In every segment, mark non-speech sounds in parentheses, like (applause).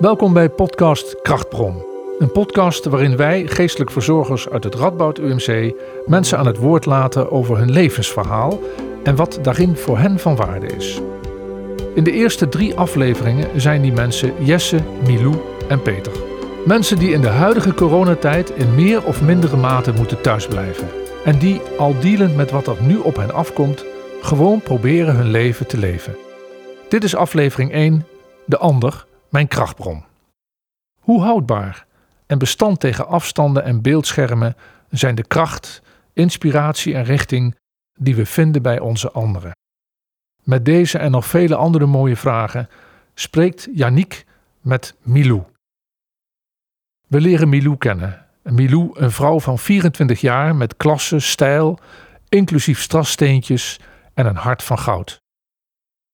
Welkom bij podcast Krachtbron. Een podcast waarin wij, geestelijk verzorgers uit het Radboud UMC, mensen aan het woord laten over hun levensverhaal en wat daarin voor hen van waarde is. In de eerste drie afleveringen zijn die mensen Jesse, Milou en Peter. Mensen die in de huidige coronatijd in meer of mindere mate moeten thuisblijven. En die, al dealend met wat er nu op hen afkomt, gewoon proberen hun leven te leven. Dit is aflevering 1, De Ander, mijn krachtbron. Hoe houdbaar en bestand tegen afstanden en beeldschermen zijn de kracht, inspiratie en richting die we vinden bij onze anderen? Met deze en nog vele andere mooie vragen spreekt Yannick met Milou. We leren Milou kennen. Milou, een vrouw van 24 jaar met klasse, stijl, inclusief strassteentjes en een hart van goud.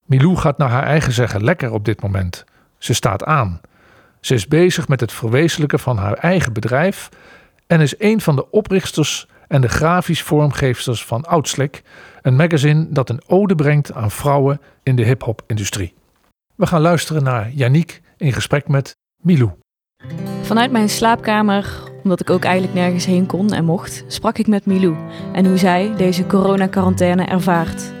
Milou gaat naar haar eigen zeggen lekker op dit moment. Ze staat aan. Ze is bezig met het verwezenlijken van haar eigen bedrijf en is een van de oprichters en de grafisch vormgeefsters van Oudslik, een magazine dat een ode brengt aan vrouwen in de hip-hop-industrie. We gaan luisteren naar Yannick in gesprek met Milou. Vanuit mijn slaapkamer, omdat ik ook eigenlijk nergens heen kon en mocht, sprak ik met Milou en hoe zij deze corona-quarantaine ervaart.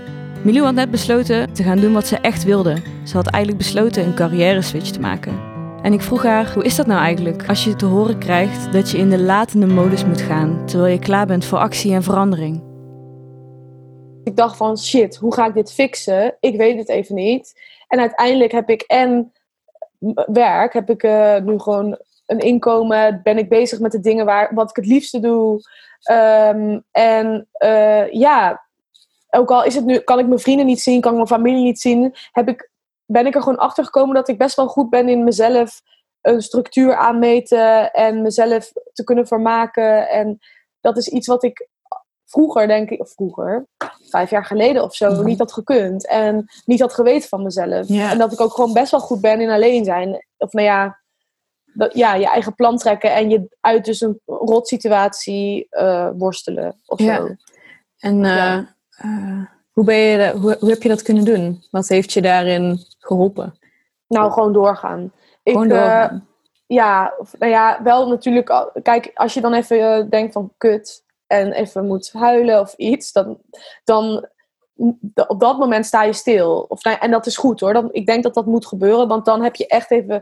Milou had net besloten te gaan doen wat ze echt wilde. Ze had eigenlijk besloten een carrière-switch te maken. En ik vroeg haar, hoe is dat nou eigenlijk als je te horen krijgt dat je in de latende modus moet gaan, terwijl je klaar bent voor actie en verandering? Ik dacht van, shit, hoe ga ik dit fixen? Ik weet het even niet. En uiteindelijk heb ik en werk, heb ik uh, nu gewoon een inkomen, ben ik bezig met de dingen waar, wat ik het liefste doe. Um, en uh, ja, ook al is het nu, kan ik mijn vrienden niet zien, kan ik mijn familie niet zien, heb ik, ben ik er gewoon achter gekomen dat ik best wel goed ben in mezelf een structuur aanmeten en mezelf te kunnen vermaken. En dat is iets wat ik vroeger, denk ik, of vroeger, vijf jaar geleden of zo, niet had gekund. En niet had geweten van mezelf. Ja. En dat ik ook gewoon best wel goed ben in alleen zijn. Of nou ja, dat, ja je eigen plan trekken en je uit dus een rotsituatie uh, worstelen of Ja. zo. En eh, Eh, hoe, ben je, hoe, hoe heb je dat kunnen doen? Wat heeft je daarin geholpen? Nou, gewoon doorgaan. Gewoon ik, eh, doorgaan. ja, nou ja, wel natuurlijk. Kijk, als je dan even eh, denkt van kut en even moet huilen of iets, dan, dan d- op dat moment sta je stil. Of, nou, en dat is goed hoor. Dan, ik denk dat dat moet gebeuren, want dan heb je echt even.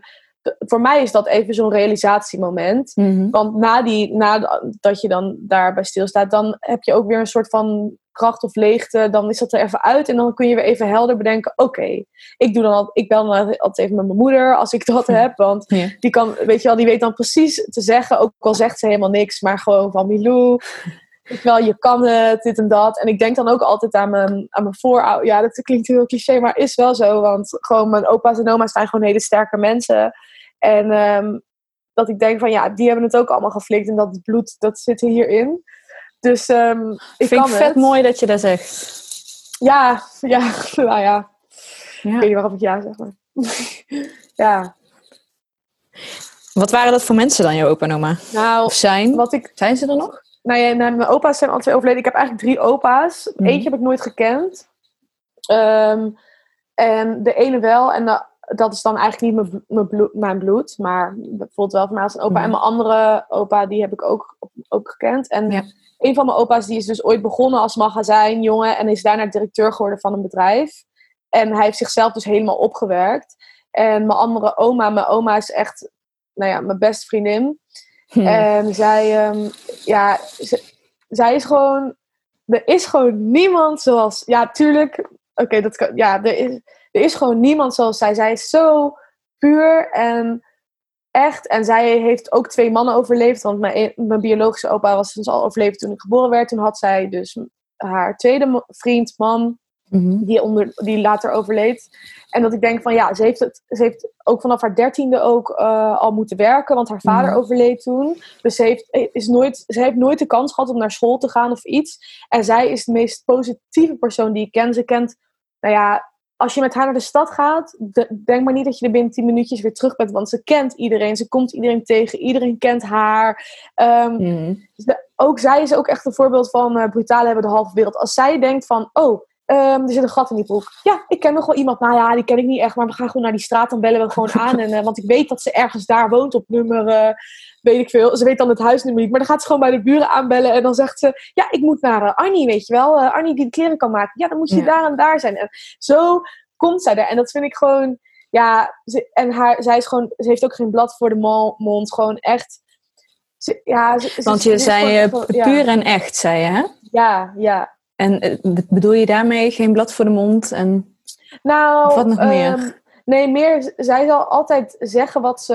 Voor mij is dat even zo'n realisatiemoment. Mhm. Want na die, na dat je dan daarbij stilstaat, dan heb je ook weer een soort van kracht of leegte. Dan is dat er even uit en dan kun je weer even helder bedenken: oké, ik doe dan al, ik bel dan altijd even met mijn moeder als ik dat heb. Want Ja. die kan, weet je wel, die weet dan precies te zeggen, ook al zegt ze helemaal niks, maar gewoon van Milou. Je wel, je kan het, dit en dat. En ik denk dan ook altijd aan mijn, aan mijn voorouders. Ja, dat klinkt heel cliché, maar is wel zo. Want gewoon mijn opa's en oma's zijn gewoon hele sterke mensen. En ehm, dat ik denk van, ja, die hebben het ook allemaal geflikt. En dat het bloed, dat zit hierin. Dus ehm, ik Vind ik vet het. mooi dat je dat zegt. Ja, (laughs) ja, nou ja. Ik Ja. weet niet waarom ik ja zeg, maar... (laughs) ja, Wat waren dat voor mensen dan, jouw opa en oma? nou, Of zijn? wat ik Zijn ze er nog? Nou ja, nou, mijn opa's zijn al twee overleden. Ik heb eigenlijk drie opa's. Mhm. Eentje heb ik nooit gekend. Ehm, en de ene wel. En da- dat is dan eigenlijk niet mijn, blo- mijn, bloed, mijn bloed. Maar bijvoorbeeld wel van mij als een opa. Mhm. En mijn andere opa, die heb ik ook, ook gekend. En Ja. een van mijn opa's, die is dus ooit begonnen als magazijnjongen. En is daarna directeur geworden van een bedrijf. En hij heeft zichzelf dus helemaal opgewerkt. En mijn andere oma, mijn oma is echt, nou ja, mijn beste vriendin. Hm. En zij, ehm, ja, zij is gewoon, er is gewoon niemand zoals, ja, tuurlijk, oké, dat kan, ja, er is, er is gewoon niemand zoals zij. Zij is zo puur en echt. En zij heeft ook twee mannen overleefd, want mijn, e- mijn biologische opa was dus al overleefd toen ik geboren werd. Toen had zij dus haar tweede vriend, man, Mhm. die, onder, die later overleed. En dat ik denk van ja, ze heeft, het, ze heeft ook vanaf haar dertiende ook eh, al moeten werken, want haar vader Mhm. overleed toen. Dus ze heeft, is nooit, ze heeft nooit de kans gehad om naar school te gaan of iets. En zij is de meest positieve persoon die ik ken. Ze kent, nou ja, als je met haar naar de stad gaat, de- denk maar niet dat je er binnen tien minuutjes weer terug bent, want ze kent iedereen, ze komt iedereen tegen, iedereen kent haar. Ehm, Mhm. dus de- ook zij is ook echt een voorbeeld van brutale hebben de halve wereld. Als zij denkt van, oh, ehm, er zit een gat in die broek. Ja, ik ken nog wel iemand. Nou ja, die ken ik niet echt, maar we gaan gewoon naar die straat. Dan bellen we gewoon (laughs) aan. En, eh, want ik weet dat ze ergens daar woont op nummer, eh, weet ik veel. Ze weet dan het huisnummer niet. Maar dan gaat ze gewoon bij de buren aanbellen. En dan zegt ze, ja, ik moet naar uh, Arnie, weet je wel. Arnie die de kleren kan maken. Ja, dan moet je Ja. daar en daar zijn. En zo komt zij er. En dat vind ik gewoon, ja. Ze, en haar, zij is gewoon, ze heeft ook geen blad voor de mo- mond. Gewoon echt. Ze, ja, ze, Want je zei gewoon- ja. puur en echt, zei je, hè? Ja, ja. En eh, bedoel je daarmee geen blad voor de mond? En Nou, Of wat nog meer? ehm, nee, meer. Zij zal altijd zeggen wat ze,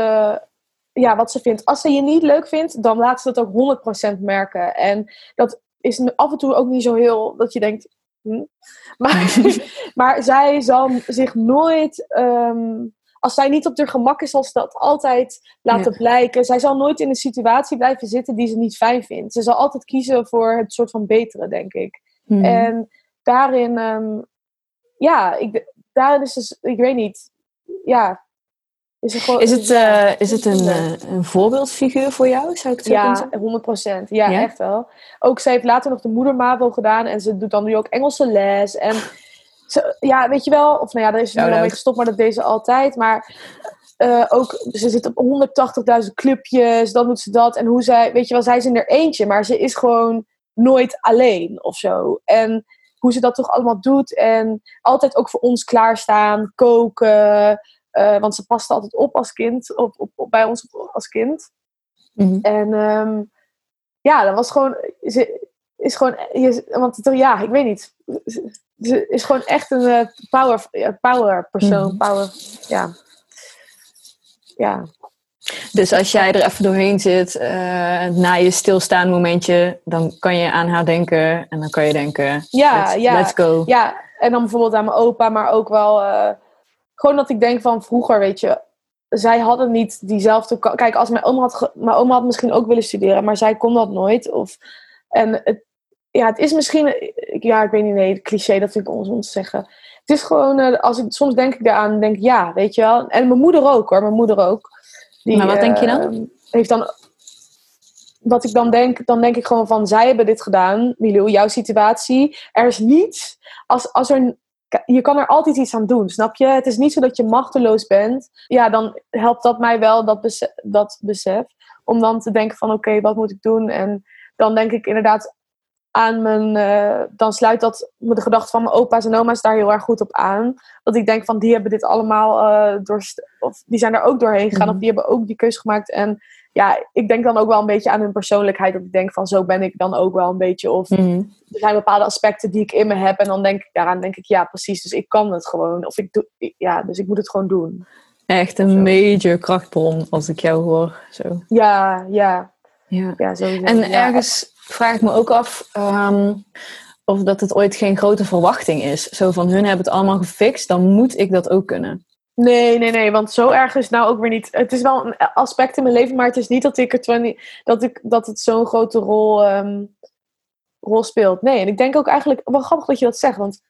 ja, wat ze vindt. Als ze je niet leuk vindt, dan laat ze dat ook 100% merken. En dat is af en toe ook niet zo heel dat je denkt. hm? (laughs) Maar, (laughs) maar zij zal zich nooit. ehm, als zij niet op haar gemak is, zal ze dat altijd laten Ja. blijken. Zij zal nooit in een situatie blijven zitten die ze niet fijn vindt. Ze zal altijd kiezen voor het soort van betere, denk ik. Hmm. En daarin, ehm, ja, ik, daarin is dus, ik weet niet, ja. Is, er gewoon, is het, eh, is het een, eh, een voorbeeldfiguur voor jou, zou ik het kunnen ja, zeggen? 100 procent. Ja, Ja? echt wel. Ook zij heeft later nog de moedermavo gedaan en ze doet dan nu ook Engelse les. En ze, ja, weet je wel, of nou ja, daar is ze nu Shout al mee gestopt, maar dat deed ze altijd. Maar eh, ook, ze zit op 180.000 clubjes, dan doet ze dat. En hoe zij, weet je wel, zij is in er eentje, maar ze is gewoon nooit alleen of zo. En hoe ze dat toch allemaal doet. En altijd ook voor ons klaarstaan, koken. eh, want ze paste altijd op als kind, op, op, op- bij ons als kind. Mhm. En ehm, ja, dat was gewoon. Ze is gewoon. Je, want het- ja, ik weet niet. Ze, is gewoon echt een eh, power, power persoon. Mhm. Power. Ja. Ja. Dus als jij er even doorheen zit, eh, na je stilstaan momentje, dan kan je aan haar denken en dan kan je denken, Ja, let's, ja. let's go. ja, en dan bijvoorbeeld aan mijn opa, maar ook wel. eh, gewoon dat ik denk van vroeger, weet je. Zij hadden niet diezelfde. Kijk, als mijn oma had. Mijn oma had misschien ook willen studeren, maar zij kon dat nooit. Of, en het, ja, het is misschien. Ja, ik weet niet, nee, cliché, dat vind ik onzin om te zeggen. Het is gewoon. eh, als ik, soms denk ik daaraan, denk ik, ja, weet je wel. En mijn moeder ook hoor, mijn moeder ook. Die, Maar wat denk je dan? eh, Heeft dan. Wat ik dan denk, dan denk ik gewoon van, zij hebben dit gedaan, Milou, jouw situatie. Er is niets, als, als er, je kan er altijd iets aan doen, snap je? Het is niet zo dat je machteloos bent. Ja, dan helpt dat mij wel, dat besef. Dat besef om dan te denken van, oké, wat moet ik doen? En dan denk ik inderdaad aan mijn... eh, dan sluit dat met de gedachte van mijn opa's en oma's daar heel erg goed op aan. Dat ik denk van, die hebben dit allemaal eh door... Of die zijn er ook doorheen gegaan, Mhm. of die hebben ook die keuze gemaakt. En ja, ik denk dan ook wel een beetje aan hun persoonlijkheid. Dat ik denk van, zo ben ik dan ook wel een beetje. Of Mhm. er zijn bepaalde aspecten die ik in me heb. En dan denk ik daaraan, denk ik, ja, precies. Dus ik kan het gewoon. Of ik doe, ja, dus ik moet het gewoon doen. Echt een major krachtbron als ik jou hoor. Zo. Ja, ja, Ja. ja, sowieso. En ja. ergens vraag ik me ook af ehm, of dat het ooit geen grote verwachting is. Zo van hun hebben het allemaal gefixt, dan moet ik dat ook kunnen. Nee, nee, nee, want zo erg is nou ook weer niet. Het is wel een aspect in mijn leven, maar het is niet dat ik er 20, dat, ik, dat het zo'n grote rol, ehm, rol speelt. Nee, en ik denk ook eigenlijk, wel grappig dat je dat zegt, want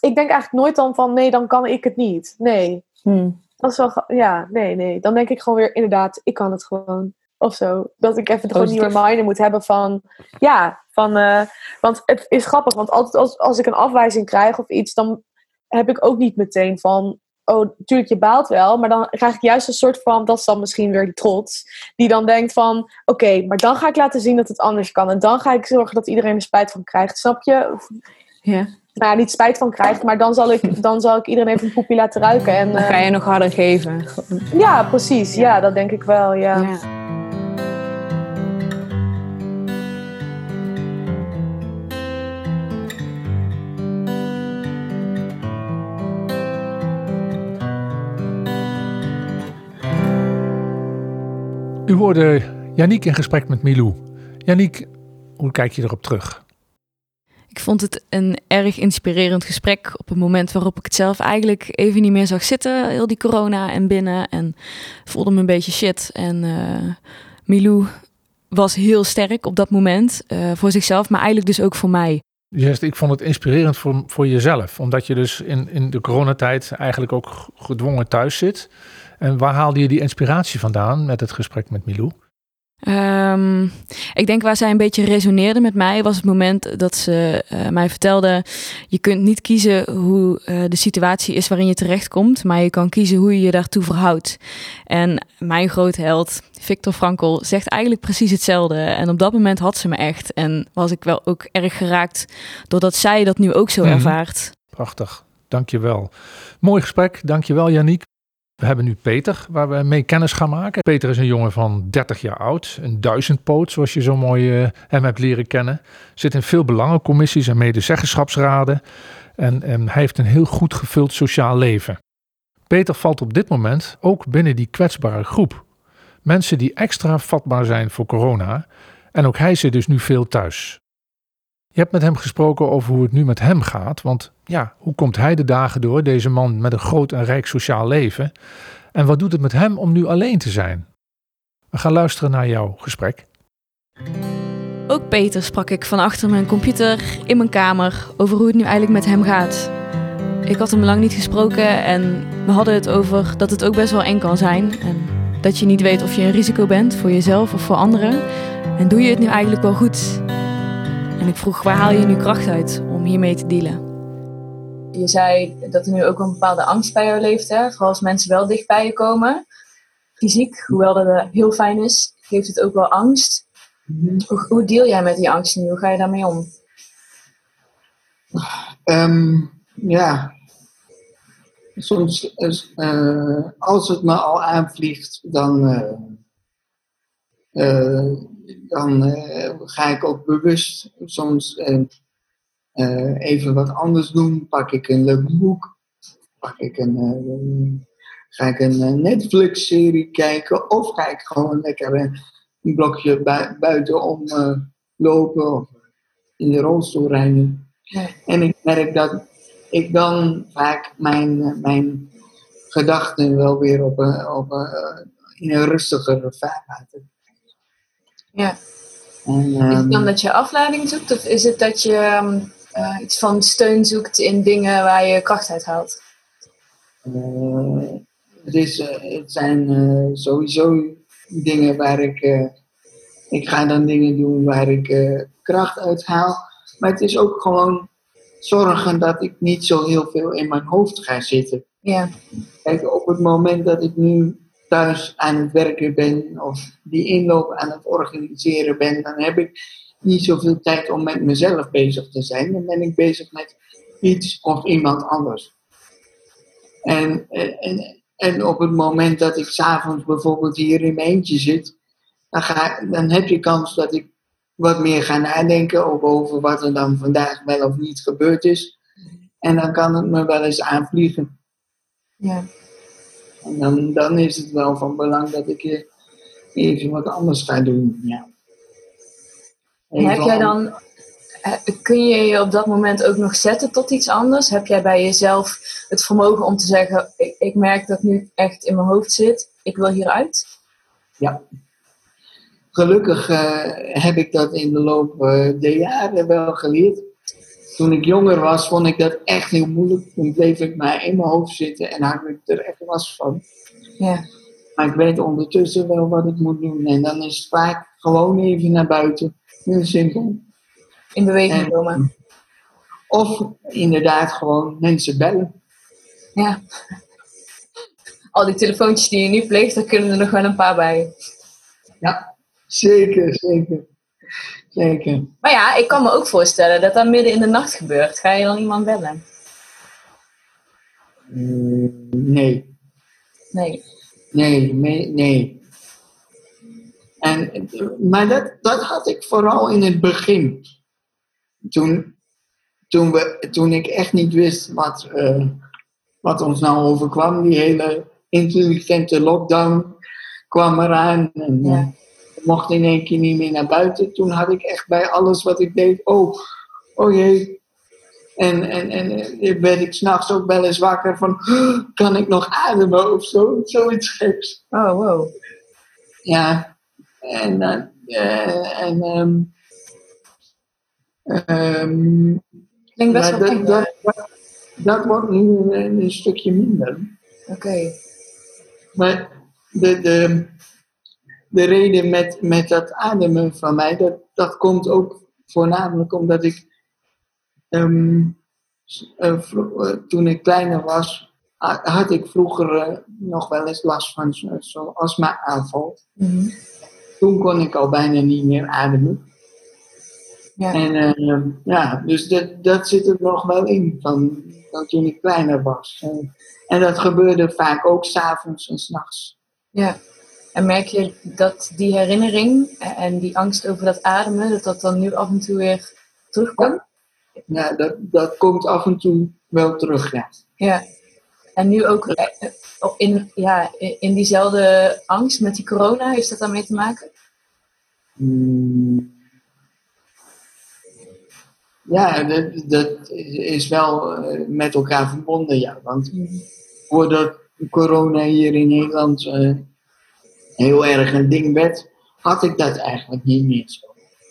ik denk eigenlijk nooit dan van, nee, dan kan ik het niet. Nee, Hm. dat is wel, ja, nee, nee. Dan denk ik gewoon weer, inderdaad, ik kan het gewoon. Of zo. Dat ik even gewoon die Positief. reminder moet hebben van, ja, van, eh, want het is grappig, want altijd als, als ik een afwijzing krijg of iets, dan heb ik ook niet meteen van, oh, natuurlijk, je baalt wel, maar dan krijg ik juist een soort van, dat is dan misschien weer die trots, die dan denkt van, oké, maar dan ga ik laten zien dat het anders kan. En dan ga ik zorgen dat iedereen er spijt van krijgt, snap je? Of, Ja. nou, ja, niet spijt van krijgt, maar dan zal ik, dan zal ik iedereen even een poepie laten ruiken. En, Dan eh, ga je nog harder geven. Gewoon. ja, precies. Ja, dat denk ik wel, ja. Ja. Hoorde Yannick in gesprek met Milou. Yannick, hoe kijk je erop terug? Ik vond het een erg inspirerend gesprek op een moment waarop ik het zelf eigenlijk even niet meer zag zitten. Heel die corona en binnen en voelde me een beetje shit. En eh Milou was heel sterk op dat moment eh, voor zichzelf, maar eigenlijk dus ook voor mij. Je zegt, ik vond het inspirerend voor, voor jezelf. Omdat je dus in, in de coronatijd eigenlijk ook gedwongen thuis zit. En waar haalde je die inspiratie vandaan met het gesprek met Milou? Ehm, ik denk waar zij een beetje resoneerde met mij was het moment dat ze uh, mij vertelde: je kunt niet kiezen hoe uh, de situatie is waarin je terechtkomt, maar je kan kiezen hoe je je daartoe verhoudt. En mijn groot held, Victor Frankl, zegt eigenlijk precies hetzelfde. En op dat moment had ze me echt. En was ik wel ook erg geraakt doordat zij dat nu ook zo mm -hmm. ervaart. Prachtig, dankjewel. Mooi gesprek, dankjewel Janiek. We hebben nu Peter, waar we mee kennis gaan maken. Peter is een jongen van 30 jaar oud, een duizendpoot, zoals je zo mooi uh, hem hebt leren kennen. Zit in veel belangencommissies en medezeggenschapsraden. En, en hij heeft een heel goed gevuld sociaal leven. Peter valt op dit moment ook binnen die kwetsbare groep. Mensen die extra vatbaar zijn voor corona. En ook hij zit dus nu veel thuis. Je hebt met hem gesproken over hoe het nu met hem gaat. Want ja, hoe komt hij de dagen door, deze man met een groot en rijk sociaal leven? En wat doet het met hem om nu alleen te zijn? We gaan luisteren naar jouw gesprek. Ook Peter sprak ik van achter mijn computer in mijn kamer over hoe het nu eigenlijk met hem gaat. Ik had hem lang niet gesproken en we hadden het over dat het ook best wel eng kan zijn. En dat je niet weet of je een risico bent voor jezelf of voor anderen. En doe je het nu eigenlijk wel goed? En ik vroeg, waar haal je nu kracht uit om hiermee te dealen? Je zei dat er nu ook een bepaalde angst bij jou leeft, hè? vooral als mensen wel dicht bij je komen. Fysiek, hoewel dat heel fijn is, geeft het ook wel angst. Hoe, hoe deal jij met die angst nu? Hoe ga je daarmee om? Um, ja, soms, uh, als het me al aanvliegt, dan, uh, uh, dan ga ik ook bewust soms even wat anders doen. Pak ik een leuk boek, pak ik een, ga ik een Netflix-serie kijken of ga ik gewoon lekker een blokje bu buiten om lopen of in de rolstoel rijden. En ik merk dat ik dan vaak mijn, mijn gedachten wel weer op een, op een, in een rustigere vaarwater. Ja. En, um, is het dan ehm, dat je afleiding zoekt of is het dat je um, uh, iets van steun zoekt in dingen waar je kracht uit haalt? Uh, het, is, uh, het zijn sowieso dingen waar ik. ik ga dan dingen doen waar ik kracht uit haal. Maar het is ook gewoon zorgen dat ik niet zo heel veel in mijn hoofd ga zitten. Ja. Kijk, op het moment dat ik nu thuis aan het werken ben of die inloop aan het organiseren ben, dan heb ik niet zoveel tijd om met mezelf bezig te zijn. Dan ben ik bezig met iets of iemand anders. En, en, en op het moment dat ik s'avonds bijvoorbeeld hier in mijn eentje zit, dan, ga, dan heb je kans dat ik wat meer gaan nadenken over wat er dan vandaag wel of niet gebeurd is. En dan kan het me wel eens aanvliegen. Ja. En dan, dan is het wel van belang dat ik even wat anders ga doen. Ja. heb jij dan, kun je je op dat moment ook nog zetten tot iets anders? Heb jij bij jezelf het vermogen om te zeggen: ik, ik merk dat nu echt in mijn hoofd zit, ik wil hieruit? Ja, gelukkig uh, heb ik dat in de loop uh, der jaren wel geleerd. Toen ik jonger was, vond ik dat echt heel moeilijk. Toen bleef ik maar in mijn hoofd zitten en had ik er echt last van. Ja. Maar ik weet ondertussen wel wat ik moet doen. En dan is het vaak gewoon even naar buiten. Heel simpel. In beweging komen. Of inderdaad gewoon mensen bellen. Ja. Al die telefoontjes die je nu pleegt, daar kunnen er nog wel een paar bij. Ja. Zeker, zeker. Zeker. Maar ja, ik kan me ook voorstellen dat dat midden in de nacht gebeurt. Ga je dan iemand bellen? Mm, nee. Nee. Nee, nee, nee. En, maar dat, dat had ik vooral in het begin. Toen, toen, we, toen ik echt niet wist wat, uh, wat ons nou overkwam. Die hele intelligente lockdown kwam eraan. En, ja mocht in één keer niet meer naar buiten. Toen had ik echt bij alles wat ik deed, oh, oh jee. En, en, en eh, werd ik s'nachts ook wel eens wakker van, kan ik nog ademen of zo? Zoiets geks. Oh, wow. Ja, en, uh, en um, um, Klinkt best wel dat, dat, dat, dat, wordt nu een, een stukje minder. Oké. Okay. Maar de, de, de reden met, met dat ademen van mij, dat, dat komt ook voornamelijk omdat ik ehm, eh, eh, toen ik kleiner was, ha- had ik vroeger eh, nog wel eens last van zo- zo'n astma-aanval. Mhm. Toen kon ik al bijna niet meer ademen. Ja. En eh, ja, dus dat, dat zit er nog wel in van, van toen ik kleiner was. En dat gebeurde vaak ook s'avonds en s'nachts. Ja. En merk je dat die herinnering en die angst over dat ademen, dat dat dan nu af en toe weer terugkomt? Ja, dat, dat komt af en toe wel terug, ja. Ja. En nu ook eh, in, ja, in diezelfde angst met die corona, heeft dat daarmee te maken? Mm. Ja, dat, dat is wel eh, met elkaar verbonden, ja. Want voordat corona hier in Nederland eh, heel erg een ding werd, had ik dat eigenlijk niet meer zo.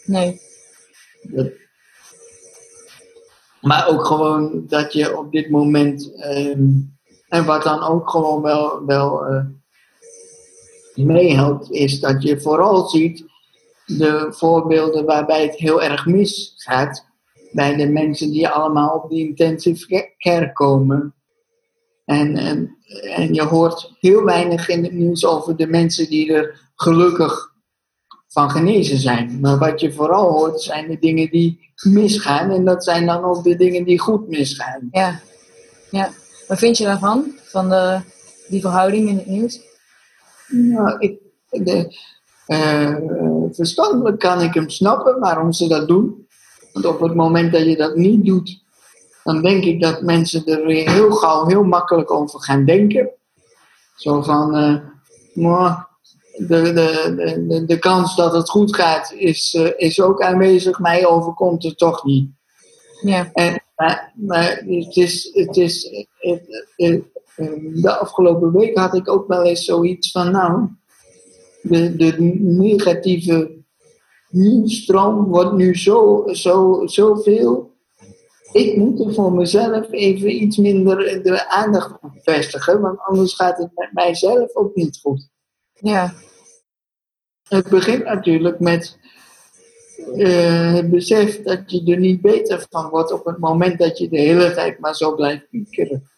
Nee. Dat- maar ook gewoon dat je op dit moment, ehm, en wat dan ook gewoon wel, wel eh, meehelpt, is dat je vooral ziet de voorbeelden waarbij het heel erg misgaat. Bij de mensen die allemaal op die intensive ca- care komen. En, en, en je hoort heel weinig in het nieuws over de mensen die er gelukkig van genezen zijn. Maar wat je vooral hoort zijn de dingen die misgaan. En dat zijn dan ook de dingen die goed misgaan. Ja. ja. Wat vind je daarvan? Van de, die verhouding in het nieuws? Nou, ik, de, eh, verstandelijk kan ik hem snappen waarom ze dat doen. Want op het moment dat je dat niet doet, dan denk ik dat mensen er weer heel gauw heel makkelijk over gaan denken. Zo van, eh, "Mwah, de, de, de, de, kans dat het goed gaat is, eh, is ook aanwezig, mij overkomt het toch niet. Ja. En, maar, maar het is, het is het, het, eh, de afgelopen week had ik ook wel eens zoiets van, nou, de, de negatieve nieuwsstroom wordt nu zo, zo, zoveel. Ik moet er voor mezelf even iets minder de aandacht op vestigen, want anders gaat het met mijzelf ook niet goed. Ja. Het begint natuurlijk met eh, het besef dat je er niet beter van wordt op het moment dat je de hele tijd maar zo blijft piekeren.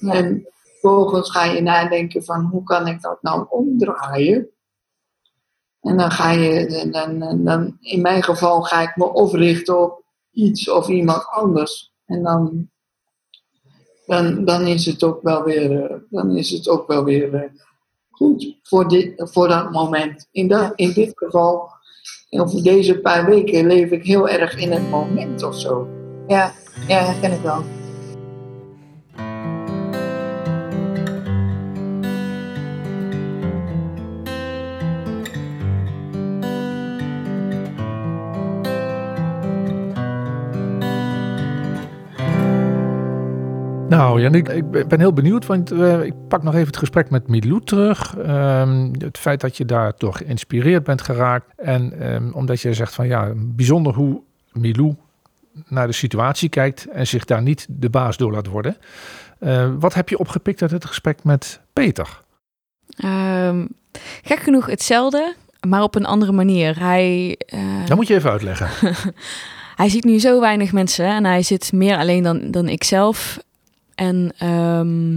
Ja. En vervolgens ga je nadenken van hoe kan ik dat nou omdraaien? En dan ga je, dan, dan, dan, in mijn geval ga ik me of richten op iets of iemand anders. En dan, dan, dan is het ook wel weer, eh, dan is het ook wel weer eh, goed voor, dit, voor dat moment. In, dat, in dit geval, of deze paar weken, leef ik heel erg in het moment of zo. Ja. Ja, herken ik wel. Nou, Jan, ik, ik ben heel benieuwd, want eh, ik pak nog even het gesprek met Milou terug. Ehm, het feit dat je daar toch geïnspireerd bent geraakt. En ehm, omdat je zegt van ja, bijzonder hoe Milou naar de situatie kijkt en zich daar niet de baas door laat worden. Eh, wat heb je opgepikt uit het gesprek met Peter? Ehm, gek genoeg hetzelfde, maar op een andere manier. Hij, eh, Dat moet je even uitleggen. (laughs) hij ziet nu zo weinig mensen en hij zit meer alleen dan, dan ik zelf. En ehm,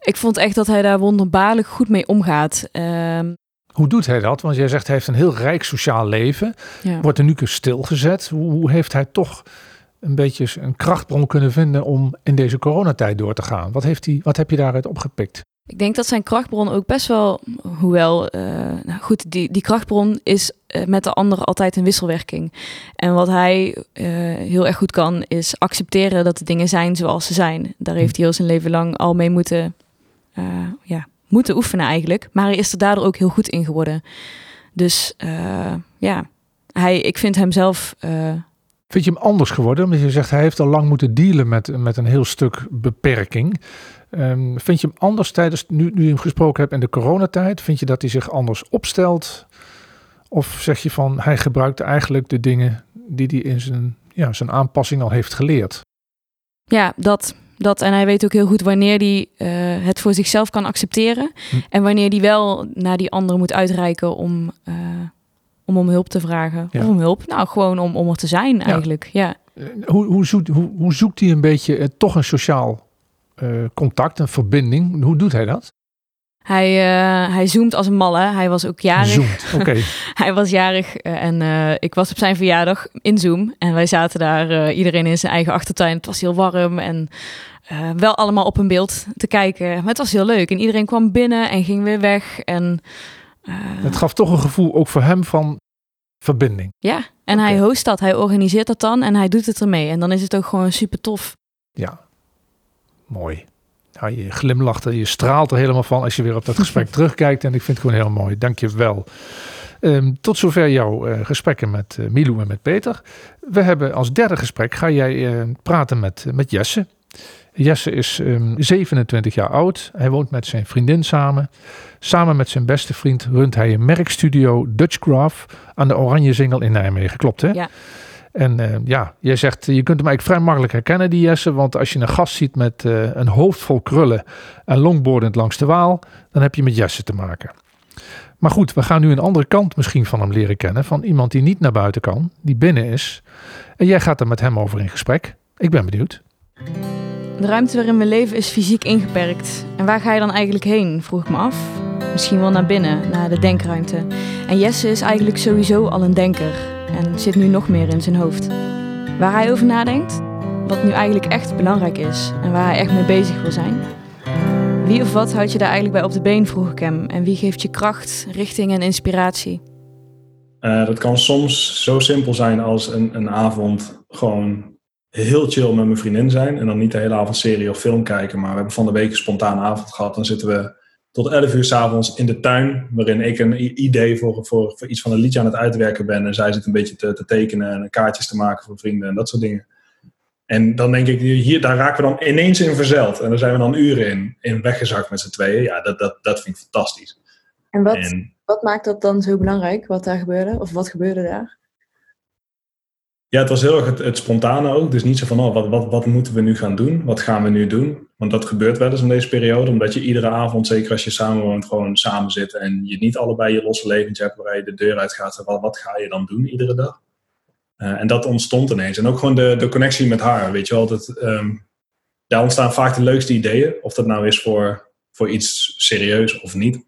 ik vond echt dat hij daar wonderbaarlijk goed mee omgaat. Ehm, Hoe doet hij dat? Want jij zegt hij heeft een heel rijk sociaal leven. ja. Wordt er nu keer stilgezet. Hoe, hoe heeft hij toch een beetje een krachtbron kunnen vinden om in deze coronatijd door te gaan? Wat, heeft hij, wat heb je daaruit opgepikt? Ik denk dat zijn krachtbron ook best wel, hoewel, eh, nou goed, die, die krachtbron is eh, met de ander altijd een wisselwerking. En wat hij eh, heel erg goed kan, is accepteren dat de dingen zijn zoals ze zijn. Daar heeft hij heel zijn leven lang al mee moeten, ja, moeten oefenen eigenlijk. Maar hij is er daardoor ook heel goed in geworden. Dus ja, hij, ik vind hem zelf Vind je hem anders geworden? Omdat je zegt hij heeft al lang moeten dealen met, met een heel stuk beperking. Ehm, vind je hem anders tijdens, nu, nu je hem gesproken hebt in de coronatijd? Vind je dat hij zich anders opstelt? Of zeg je van hij gebruikt eigenlijk de dingen die hij in zijn, ja, zijn aanpassing al heeft geleerd? Ja, dat. Dat, en hij weet ook heel goed wanneer hij eh, het voor zichzelf kan accepteren. Hm. En wanneer hij wel naar die ander moet uitreiken om, eh, om om hulp te vragen. Ja. Of om hulp, nou gewoon om, om er te zijn eigenlijk. Ja. Eh, Hoe, hoe, zoekt, hoe, hoe zoekt hij een beetje toch een sociaal contact, een verbinding? Hoe doet hij dat? Hij, eh, hij zoomt als een malle. Hij was ook jarig. Zoomt, (laughs) oké. Hij was jarig eh, en eh, ik was op zijn verjaardag in Zoom. En wij zaten daar, eh, iedereen in zijn eigen achtertuin. Het was heel warm en eh, wel allemaal op een beeld te kijken. Maar het was heel leuk. En iedereen kwam binnen en ging weer weg. En eh, Het gaf toch een gevoel ook voor hem van verbinding. ja, en hij host dat. Hij organiseert dat dan en hij doet het ermee. En dan is het ook gewoon super tof. Ja, mooi. Ja, je glimlacht er, je straalt er helemaal van als je weer op dat gesprek (laughs) terugkijkt. En ik vind het gewoon heel mooi. Dank je wel. Ehm, tot zover jouw eh, gesprekken met eh, Milou en met Peter. We hebben als derde gesprek, ga jij eh, praten met, met Jesse. Jesse is ehm, 27 jaar oud. Hij woont met zijn vriendin samen. Samen met zijn beste vriend runt hij een merkstudio Dutchcraft aan de Oranjezingel in Nijmegen. Klopt hè? Ja. En eh, ja, jij zegt, je kunt hem eigenlijk vrij makkelijk herkennen, die Jesse. Want als je een gast ziet met eh, een hoofd vol krullen en longboardend langs de Waal, dan heb je met Jesse te maken. Maar goed, we gaan nu een andere kant misschien van hem leren kennen. Van iemand die niet naar buiten kan, die binnen is. En jij gaat er met hem over in gesprek. Ik ben benieuwd. De ruimte waarin we leven is fysiek ingeperkt. En waar ga je dan eigenlijk heen, vroeg ik me af. Misschien wel naar binnen, naar de denkruimte. En Jesse is eigenlijk sowieso al een denker. En zit nu nog meer in zijn hoofd. Waar hij over nadenkt, wat nu eigenlijk echt belangrijk is. En waar hij echt mee bezig wil zijn. Wie of wat houdt je daar eigenlijk bij op de been, vroeg ik hem. En wie geeft je kracht, richting en inspiratie? Eh, dat kan soms zo simpel zijn als een, een avond gewoon heel chill met mijn vriendin zijn. En dan niet de hele avond serie of film kijken. Maar we hebben van de week een spontane avond gehad. Dan zitten we tot 11 uur s'avonds in de tuin. Waarin ik een idee voor, voor, voor iets van een liedje aan het uitwerken ben. En zij zit een beetje te, te tekenen en kaartjes te maken voor vrienden en dat soort dingen. En dan denk ik, hier, daar raken we dan ineens in verzeld. En daar zijn we dan uren in, in weggezakt met z'n tweeën. Ja, dat, dat, dat vind ik fantastisch. En wat, En wat maakt dat dan zo belangrijk, wat daar gebeurde? Of wat gebeurde daar? Ja, het was heel erg het, het spontane ook. Dus niet zo van, oh, wat, wat, wat moeten we nu gaan doen? Wat gaan we nu doen? Want dat gebeurt wel eens in deze periode. Omdat je iedere avond, zeker als je samenwoont, gewoon samen zit. En je niet allebei je losse leventje hebt waar je de deur uit gaat. Wat, wat ga je dan doen iedere dag? Eh, en dat ontstond ineens. En ook gewoon de, de connectie met haar. Weet je wel, dat, ehm, daar ontstaan vaak de leukste ideeën. Of dat nou is voor, voor iets serieus of niet.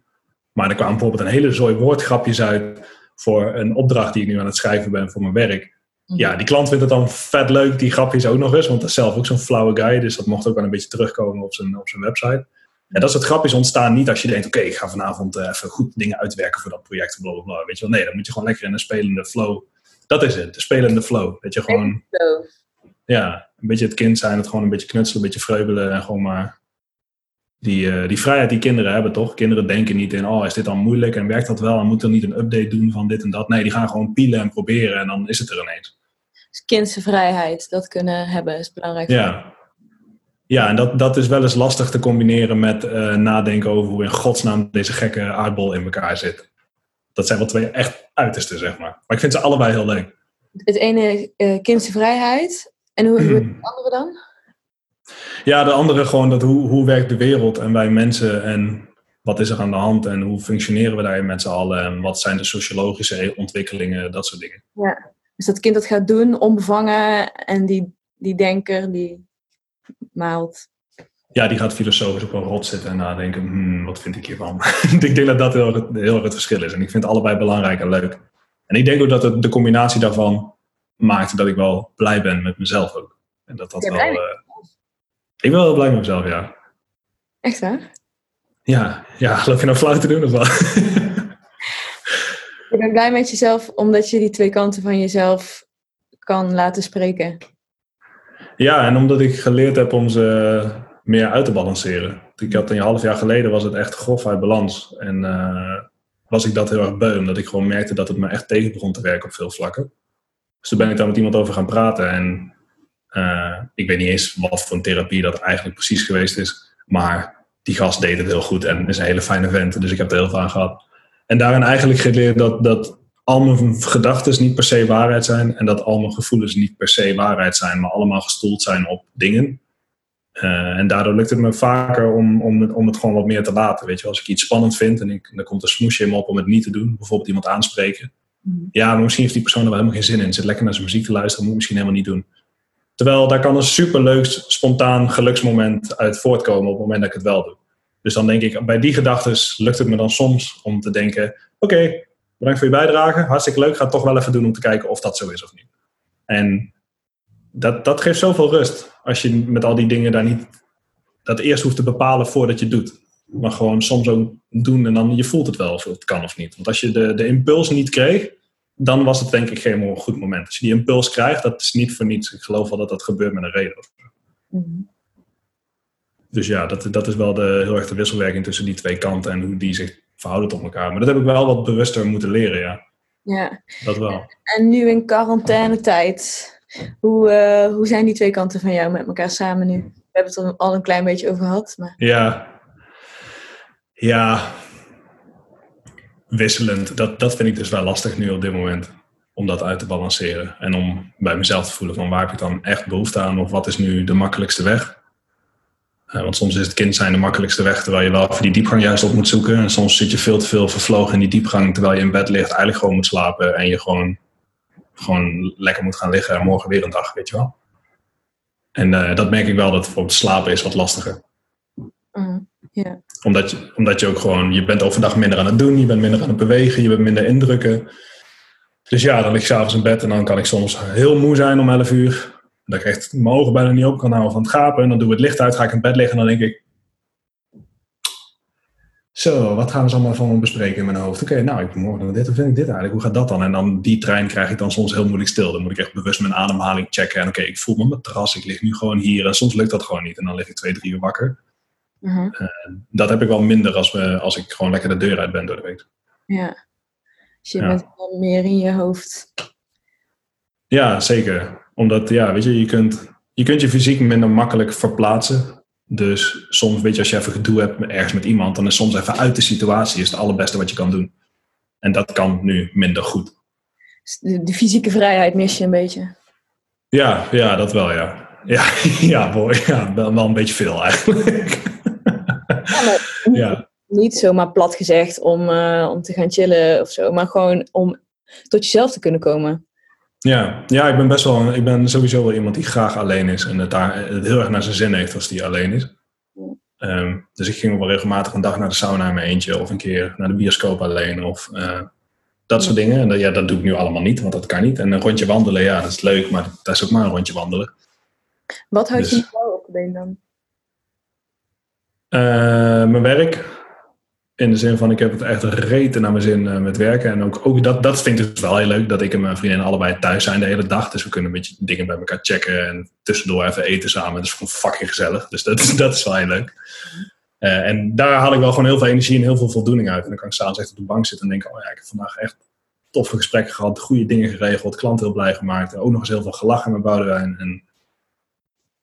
Maar er kwamen bijvoorbeeld een hele zooi woordgrapjes uit voor een opdracht die ik nu aan het schrijven ben voor mijn werk. Ja, die klant vindt het dan vet leuk, die grapjes ook nog eens. Want dat is zelf ook zo'n flauwe guy. Dus dat mocht ook wel een beetje terugkomen op zijn, op zijn website. En dat soort grapjes ontstaan niet als je denkt... oké, ik ga vanavond eh, even goed dingen uitwerken voor dat project. Bla, bla, bla. Weet je wel, nee, dan moet je gewoon lekker in een spelende flow. Dat is het, de spelende flow. Dat je gewoon, ja, een beetje het kind zijn. Het gewoon een beetje knutselen, een beetje vreubelen. En gewoon maar die, eh, die vrijheid die kinderen hebben, toch? Kinderen denken niet in, oh, is dit dan moeilijk en werkt dat wel? En moet er niet een update doen van dit en dat? Nee, die gaan gewoon pielen en proberen en dan is het er ineens. Dus kindse vrijheid, dat kunnen hebben, is belangrijk. Ja, ja en dat, dat is wel eens lastig te combineren met eh, nadenken over hoe in godsnaam deze gekke aardbol in elkaar zit. Dat zijn wel twee echt uitersten, zeg maar. Maar ik vind ze allebei heel leuk. Het ene uh, kindse vrijheid. En hoe, hoe (clears throat) het andere dan? Ja, de andere gewoon dat hoe, hoe werkt de wereld en wij mensen en wat is er aan de hand en hoe functioneren we daarin met z'n allen en wat zijn de sociologische ontwikkelingen, dat soort dingen. Ja, dus dat kind dat gaat doen, onbevangen en die, die denker die maalt. Ja, die gaat filosofisch op een rot zitten en nadenken, hmm, wat vind ik hiervan? (laughs) ik denk dat dat heel, erg- heel erg het verschil is en ik vind het allebei belangrijk en leuk. En ik denk ook dat het, de combinatie daarvan maakt dat ik wel blij ben met mezelf ook. En dat dat wel... ik ben wel blij met mezelf, ja. Echt waar? Ja, ja, loop je nou flauw te doen of wat? (laughs) Je bent blij met jezelf omdat je die twee kanten van jezelf kan laten spreken. Ja, en omdat ik geleerd heb om ze meer uit te balanceren. Ik had een half jaar geleden was het echt grof uit balans. En eh, was ik dat heel erg beu, omdat ik gewoon merkte dat het me echt tegen begon te werken op veel vlakken. Dus toen ben ik daar met iemand over gaan praten. En eh, ik weet niet eens wat voor een therapie dat eigenlijk precies geweest is. Maar die gast deed het heel goed en is een hele fijne vent. Dus ik heb er heel veel aan gehad. En daarin eigenlijk geleerd dat, dat al mijn gedachten niet per se waarheid zijn. En dat al mijn gevoelens niet per se waarheid zijn. Maar allemaal gestoeld zijn op dingen. Eh, en daardoor lukt het me vaker om, om, het, om het gewoon wat meer te laten. Weet je, als ik iets spannend vind en ik, dan komt een smoesje in me op om het niet te doen, bijvoorbeeld iemand aanspreken. Ja, maar misschien heeft die persoon er wel helemaal geen zin in. Zit lekker naar zijn muziek te luisteren, moet ik misschien helemaal niet doen. Terwijl daar kan een superleuk, spontaan geluksmoment uit voortkomen op het moment dat ik het wel doe. Dus dan denk ik, bij die gedachten lukt het me dan soms om te denken: oké, bedankt voor je bijdrage, hartstikke leuk, ga het toch wel even doen om te kijken of dat zo is of niet. En dat, dat geeft zoveel rust als je met al die dingen daar niet dat eerst hoeft te bepalen voordat je het doet. Maar gewoon soms ook doen en dan je voelt het wel of het kan of niet. Want als je de, de impuls niet kreeg, dan was het denk ik geen goed moment. Als je die impuls krijgt, dat is niet voor niets. Ik geloof wel dat dat gebeurt met een reden. Mm Dus ja, dat, dat is wel de, heel erg de wisselwerking tussen die twee kanten en hoe die zich verhouden tot elkaar. Maar dat heb ik wel wat bewuster moeten leren, ja. Ja. Dat wel. En nu in quarantainetijd, hoe, uh, hoe zijn die twee kanten van jou met elkaar samen nu? We hebben het er al een klein beetje over gehad. Maar... Ja. Ja. Wisselend. Dat, dat vind ik dus wel lastig nu op dit moment. Om dat uit te balanceren. En om bij mezelf te voelen van waar heb ik dan echt behoefte aan? Of wat is nu de makkelijkste weg? Uh, want soms is het kind zijn de makkelijkste weg, terwijl je wel voor die diepgang juist op moet zoeken. En soms zit je veel te veel vervlogen in die diepgang, terwijl je in bed ligt, eigenlijk gewoon moet slapen en je gewoon gewoon lekker moet gaan liggen en morgen weer een dag, weet je wel. En uh, dat merk ik wel, dat bijvoorbeeld slapen is wat lastiger. Mm, omdat, je, omdat je ook gewoon, je bent overdag minder aan het doen, je bent minder aan het bewegen, je bent minder indrukken. Dus ja, dan lig ik s'avonds in bed en dan kan ik soms heel moe zijn om 11 uur. Dat ik echt mijn ogen bijna niet open kan houden van het gapen. En dan doe ik het licht uit, ga ik in bed liggen en dan denk ik, zo, wat gaan we allemaal van bespreken in mijn hoofd? Oké, nou, ik morgen dit, hoe vind ik dit eigenlijk? Hoe gaat dat dan? En dan die trein krijg ik dan soms heel moeilijk stil. Dan moet ik echt bewust mijn ademhaling checken. En oké, ik voel me op mijn terras, ik lig nu gewoon hier. En soms lukt dat gewoon niet. En dan lig ik twee, drie uur wakker. Uh dat heb ik wel minder als, we, als ik gewoon lekker de deur uit ben door de week. Ja, dus je bent wel meer in je hoofd. Ja, zeker. Omdat, ja, weet je, je kunt je, kunt je fysiek minder makkelijk verplaatsen dus soms, weet je, als je even gedoe hebt ergens met iemand, dan is soms even uit de situatie is het allerbeste wat je kan doen. En dat kan nu minder goed. De, de fysieke vrijheid mis je een beetje. Ja, ja dat wel, ja. Ja, (laughs) ja, boy, ja wel, wel een beetje veel eigenlijk. Ja, (laughs) ja. Niet zomaar plat gezegd om, uh, om te gaan chillen of zo, maar gewoon om tot jezelf te kunnen komen. Ja, ja ik ben best wel, ik ben sowieso wel iemand die graag alleen is en het daar het heel erg naar zijn zin heeft als die alleen is. Um, dus ik ging wel regelmatig een dag naar de sauna in mijn eentje of een keer naar de bioscoop alleen of uh, dat soort dingen. En dat, ja, dat doe ik nu allemaal niet, want dat kan niet. En een rondje wandelen, ja, dat is leuk, maar dat is ook maar een rondje wandelen. Wat houdt dus, je nou op de been dan? Uh, mijn werk. In de zin van, ik heb het echt reten naar mijn zin uh, met werken. En ook, ook dat, dat vind ik dus wel heel leuk, dat ik en mijn vriendin allebei thuis zijn de hele dag. Dus we kunnen een beetje dingen bij elkaar checken en tussendoor even eten samen. Dat is gewoon fucking gezellig. Dus dat, (laughs) dat is wel heel leuk. Uh, en daar haal ik wel gewoon heel veel energie en heel veel voldoening uit. En dan kan ik s'avonds echt op de bank zitten en denken, oh ja, ik heb vandaag echt toffe gesprekken gehad, goede dingen geregeld, klant heel blij gemaakt. Ook nog eens heel veel gelachen met Boudewijn. En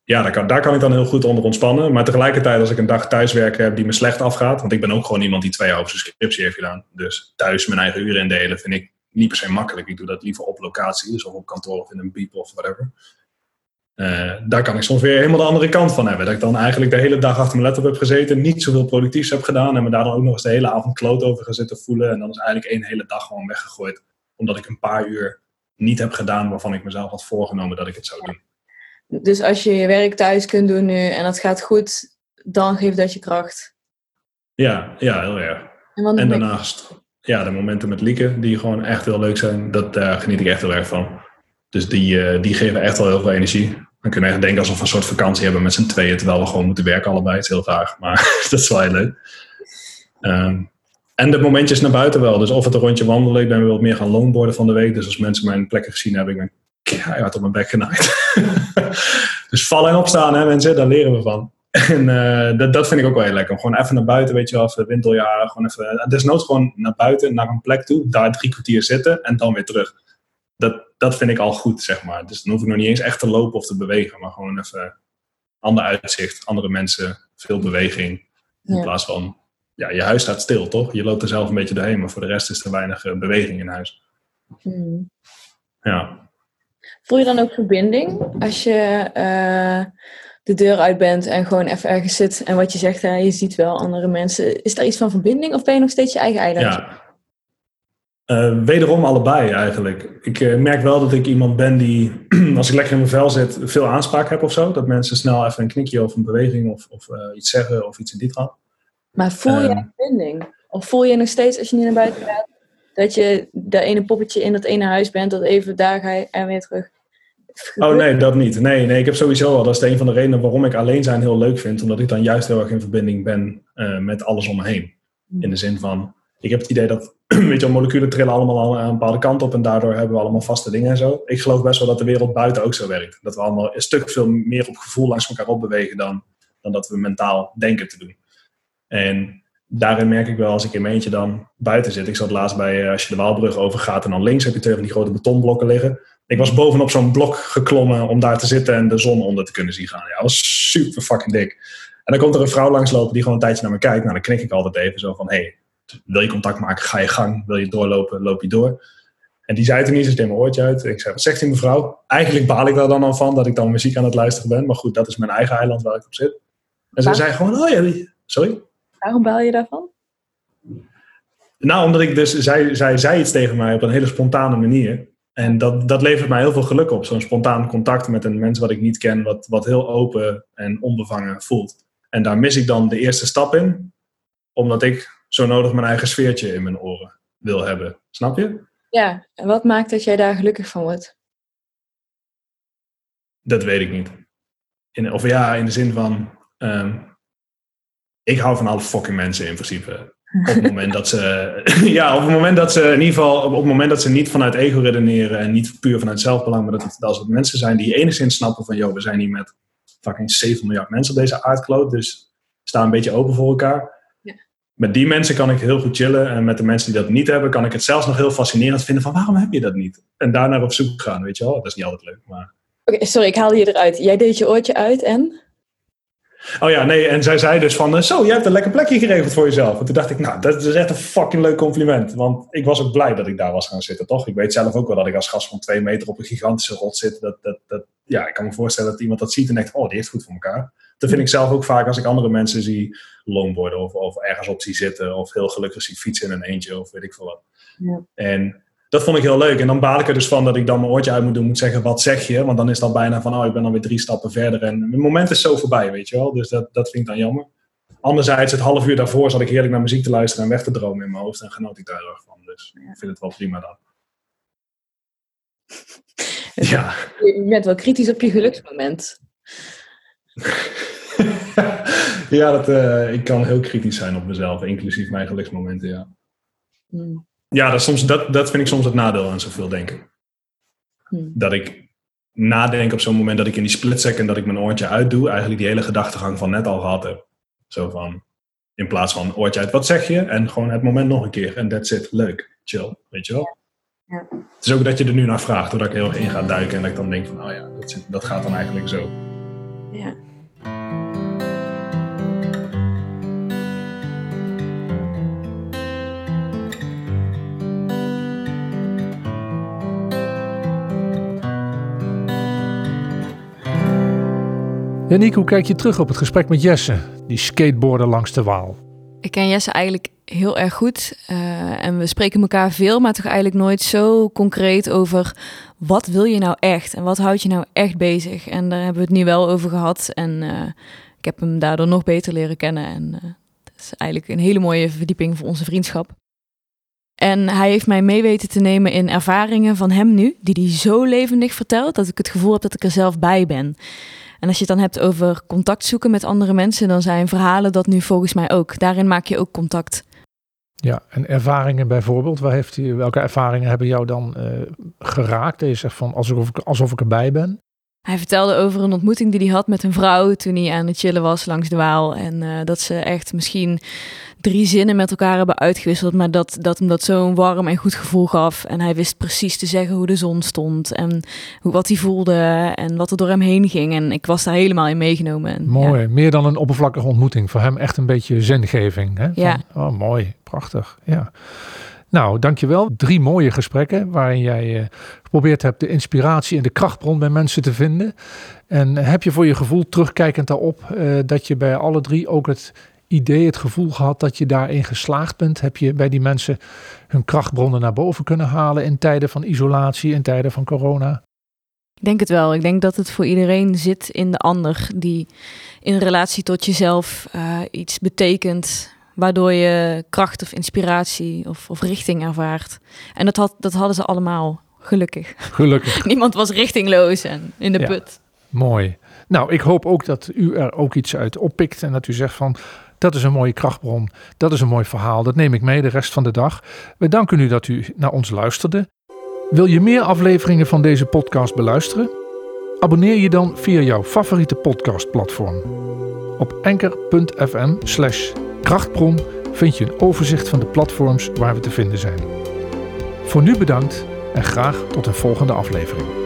ja, daar kan, daar kan ik dan heel goed onder ontspannen. Maar tegelijkertijd, als ik een dag thuiswerken heb die me slecht afgaat, want ik ben ook gewoon iemand die twee jaar over zijn scriptie heeft gedaan. Dus thuis mijn eigen uren indelen vind ik niet per se makkelijk. Ik doe dat liever op locatie, dus of op kantoor of in een beep of whatever. Uh, daar kan ik soms weer helemaal de andere kant van hebben. Dat ik dan eigenlijk de hele dag achter mijn laptop heb gezeten, niet zoveel productiefs heb gedaan en me daar dan ook nog eens de hele avond kloot over gaan voelen. En dan is eigenlijk één hele dag gewoon weggegooid, omdat ik een paar uur niet heb gedaan waarvan ik mezelf had voorgenomen dat ik het zou doen. Dus als je je werk thuis kunt doen nu en dat gaat goed, dan geeft dat je kracht. Ja, ja heel erg. En, en daarnaast, ja, de momenten met Lieke, die gewoon echt heel leuk zijn, dat, daar geniet ik echt heel erg van. Dus die, uh, die geven echt wel heel veel energie. Dan kunnen we echt denken alsof we een soort vakantie hebben met z'n tweeën, terwijl we gewoon moeten werken allebei. Het is heel vaag, maar (laughs) dat is wel heel leuk. Um, en de momentjes naar buiten wel. Dus of het een rondje wandelen, ik ben weer wat meer gaan longboarden van de week. Dus als mensen mijn plekken gezien hebben, ik ben keihard op mijn bek genaaid. (laughs) (laughs) dus vallen en opstaan, hè, mensen, daar leren we van. (laughs) En uh, dat, dat vind ik ook wel heel lekker. Gewoon even naar buiten, weet je wel, even winteljaren. Gewoon even, eh, desnoods gewoon naar buiten, naar een plek toe, daar drie kwartier zitten en dan weer terug. Dat, dat vind ik al goed, zeg maar. Dus dan hoef ik nog niet eens echt te lopen of te bewegen, maar gewoon even ander uitzicht, andere mensen, veel beweging. In plaats van, ja, je huis staat stil, toch? Je loopt er zelf een beetje doorheen, maar voor de rest is er weinig uh, beweging in huis. Hmm. Ja. Voel je dan ook verbinding als je uh, de deur uit bent en gewoon even ergens zit. En wat je zegt, hè, je ziet wel andere mensen. Is daar iets van verbinding of ben je nog steeds je eigen eiland? Ja. Uh, wederom allebei eigenlijk. Ik uh, merk wel dat ik iemand ben die, (clears throat) als ik lekker in mijn vel zit, veel aanspraak heb of zo. Dat mensen snel even een knikje of een beweging of, of iets zeggen of iets in die trap. Maar voel je um, verbinding? Of voel je nog steeds, als je niet naar buiten gaat, dat je dat ene poppetje in dat ene huis bent, dat even daar ga je en weer terug? Oh nee, dat niet. Nee, nee, ik heb sowieso al, dat is een van de redenen waarom ik alleen zijn heel leuk vind. Omdat ik dan juist heel erg in verbinding ben uh, met alles om me heen. In de zin van, ik heb het idee dat, (clears throat) weet je, moleculen trillen allemaal aan een bepaalde kant op en daardoor hebben we allemaal vaste dingen en zo. Ik geloof best wel dat de wereld buiten ook zo werkt. Dat we allemaal een stuk veel meer op gevoel langs elkaar opbewegen dan, dan dat we mentaal denken te doen. En daarin merk ik wel als ik in mijn eentje dan buiten zit. Ik zat laatst bij, als je de Waalbrug overgaat en dan links heb je twee van die grote betonblokken liggen. Ik was bovenop zo'n blok geklommen om daar te zitten en de zon onder te kunnen zien gaan. Ja, dat was super fucking dik. En dan komt er een vrouw langslopen die gewoon een tijdje naar me kijkt. Nou, dan knik ik altijd even zo van, hey, wil je contact maken, ga je gang. Wil je doorlopen, loop je door. En die zei toen niet, ze deed mijn oortje uit. Ik zei, wat zegt die mevrouw? Eigenlijk baal ik daar dan al van, dat ik dan muziek aan het luisteren ben. Maar goed, dat is mijn eigen eiland waar ik op zit. En ze zei gewoon, oh ja, sorry? Waarom baal je daarvan? Nou, omdat ik dus, zij, zij zei iets tegen mij op een hele spontane manier. En dat, dat levert mij heel veel geluk op. Zo'n spontaan contact met een mens wat ik niet ken, wat, wat heel open en onbevangen voelt. En daar mis ik dan de eerste stap in, omdat ik zo nodig mijn eigen sfeertje in mijn oren wil hebben. Snap je? Ja, en wat maakt dat jij daar gelukkig van wordt? Dat weet ik niet. In, of ja, in de zin van. Um, ik hou van alle fucking mensen in principe. (laughs) Op het moment dat ze. (laughs) ja, op het moment dat ze in ieder geval. Op het moment dat ze niet vanuit ego redeneren. En niet puur vanuit zelfbelang. Maar dat het als het mensen zijn die enigszins snappen van. joh, we zijn hier met fucking 7 miljard mensen op deze aardkloot. Dus staan een beetje open voor elkaar. Ja. Met die mensen kan ik heel goed chillen. En met de mensen die dat niet hebben, kan ik het zelfs nog heel fascinerend vinden. Van waarom heb je dat niet? En daarnaar op zoek gaan, weet je wel. Dat is niet altijd leuk. Maar... Oké, sorry, ik haalde je eruit. Jij deed je oortje uit en. Oh ja, nee, en zij zei dus van, zo, jij hebt een lekker plekje geregeld voor jezelf. En toen dacht ik, nou, dat is echt een fucking leuk compliment. Want ik was ook blij dat ik daar was gaan zitten, toch? Ik weet zelf ook wel dat ik als gast van twee meter op een gigantische rot zit. Dat, dat, dat, ja, ik kan me voorstellen dat iemand dat ziet en denkt, oh, die heeft goed voor elkaar. Dat vind ik zelf ook vaak als ik andere mensen zie longboarden of, of ergens op zie zitten. Of heel gelukkig zie fietsen in een eentje of weet ik veel wat. Ja. En dat vond ik heel leuk. En dan baal ik er dus van dat ik dan mijn oortje uit moet doen, moet zeggen, wat zeg je? Want dan is dat bijna van, oh, ik ben dan weer drie stappen verder. En mijn moment is zo voorbij, weet je wel. Dus dat, dat vind ik dan jammer. Anderzijds, het half uur daarvoor zat ik heerlijk naar muziek te luisteren en weg te dromen in mijn hoofd. En genoot ik daar heel erg van. Dus ik vind het wel prima dan. (laughs) ja. Je bent wel kritisch op je geluksmoment. (laughs) ja, dat, uh, ik kan heel kritisch zijn op mezelf, inclusief mijn geluksmomenten, ja. Hmm ja, dat, soms, dat, dat vind ik soms het nadeel aan zoveel denken. Hmm. Dat ik nadenk op zo'n moment dat ik in die split second dat ik mijn oortje uitdoe, eigenlijk die hele gedachtegang van net al gehad heb. Zo van, in plaats van oortje uit, wat zeg je? En gewoon het moment nog een keer. En that's it. Leuk. Chill. Weet je wel? Ja. Het is ook dat je er nu naar vraagt, doordat ik heel erg in ga duiken en dat ik dan denk van, oh ja, dat, dat gaat dan eigenlijk zo. Ja. Janiek, hoe kijk je terug op het gesprek met Jesse, die skateboarder langs de Waal? Ik ken Jesse eigenlijk heel erg goed uh, en we spreken elkaar veel, maar toch eigenlijk nooit zo concreet over wat wil je nou echt en wat houdt je nou echt bezig. En daar hebben we het nu wel over gehad en uh, ik heb hem daardoor nog beter leren kennen en uh, dat is eigenlijk een hele mooie verdieping voor onze vriendschap. En hij heeft mij mee weten te nemen in ervaringen van hem nu, die hij zo levendig vertelt, dat ik het gevoel heb dat ik er zelf bij ben. En als je het dan hebt over contact zoeken met andere mensen, dan zijn verhalen dat nu volgens mij ook. Daarin maak je ook contact. Ja, en ervaringen bijvoorbeeld, welke ervaringen hebben jou dan uh, geraakt? Je zegt van alsof ik, alsof ik erbij ben. Hij vertelde over een ontmoeting die hij had met een vrouw toen hij aan het chillen was langs de Waal. En uh, dat ze echt misschien drie zinnen met elkaar hebben uitgewisseld, maar dat, dat hem dat zo'n warm en goed gevoel gaf. En hij wist precies te zeggen hoe de zon stond en hoe, wat hij voelde en wat er door hem heen ging. En ik was daar helemaal in meegenomen. En, mooi, meer dan een oppervlakkige ontmoeting. Voor hem echt een beetje zingeving. Hè? Van, ja. Oh, mooi, prachtig. Ja. Nou, dankjewel. Drie mooie gesprekken waarin jij uh, geprobeerd hebt de inspiratie en de krachtbron bij mensen te vinden. En heb je voor je gevoel terugkijkend daarop uh, dat je bij alle drie ook het idee, het gevoel gehad dat je daarin geslaagd bent? Heb je bij die mensen hun krachtbronnen naar boven kunnen halen in tijden van isolatie, in tijden van corona? Ik denk het wel. Ik denk dat het voor iedereen zit in de ander die in relatie tot jezelf uh, iets betekent waardoor je kracht of inspiratie of, of richting ervaart. En dat, had, dat hadden ze allemaal, gelukkig. Gelukkig. (laughs) Niemand was richtingloos en in de ja, put. Mooi. Nou, ik hoop ook dat u er ook iets uit oppikt en dat u zegt van dat is een mooie krachtbron, dat is een mooi verhaal, dat neem ik mee de rest van de dag. We danken u dat u naar ons luisterde. Wil je meer afleveringen van deze podcast beluisteren? Abonneer je dan via jouw favoriete podcastplatform. Op enker.fm slash krachtbron vind je een overzicht van de platforms waar we te vinden zijn. Voor nu bedankt en graag tot een volgende aflevering.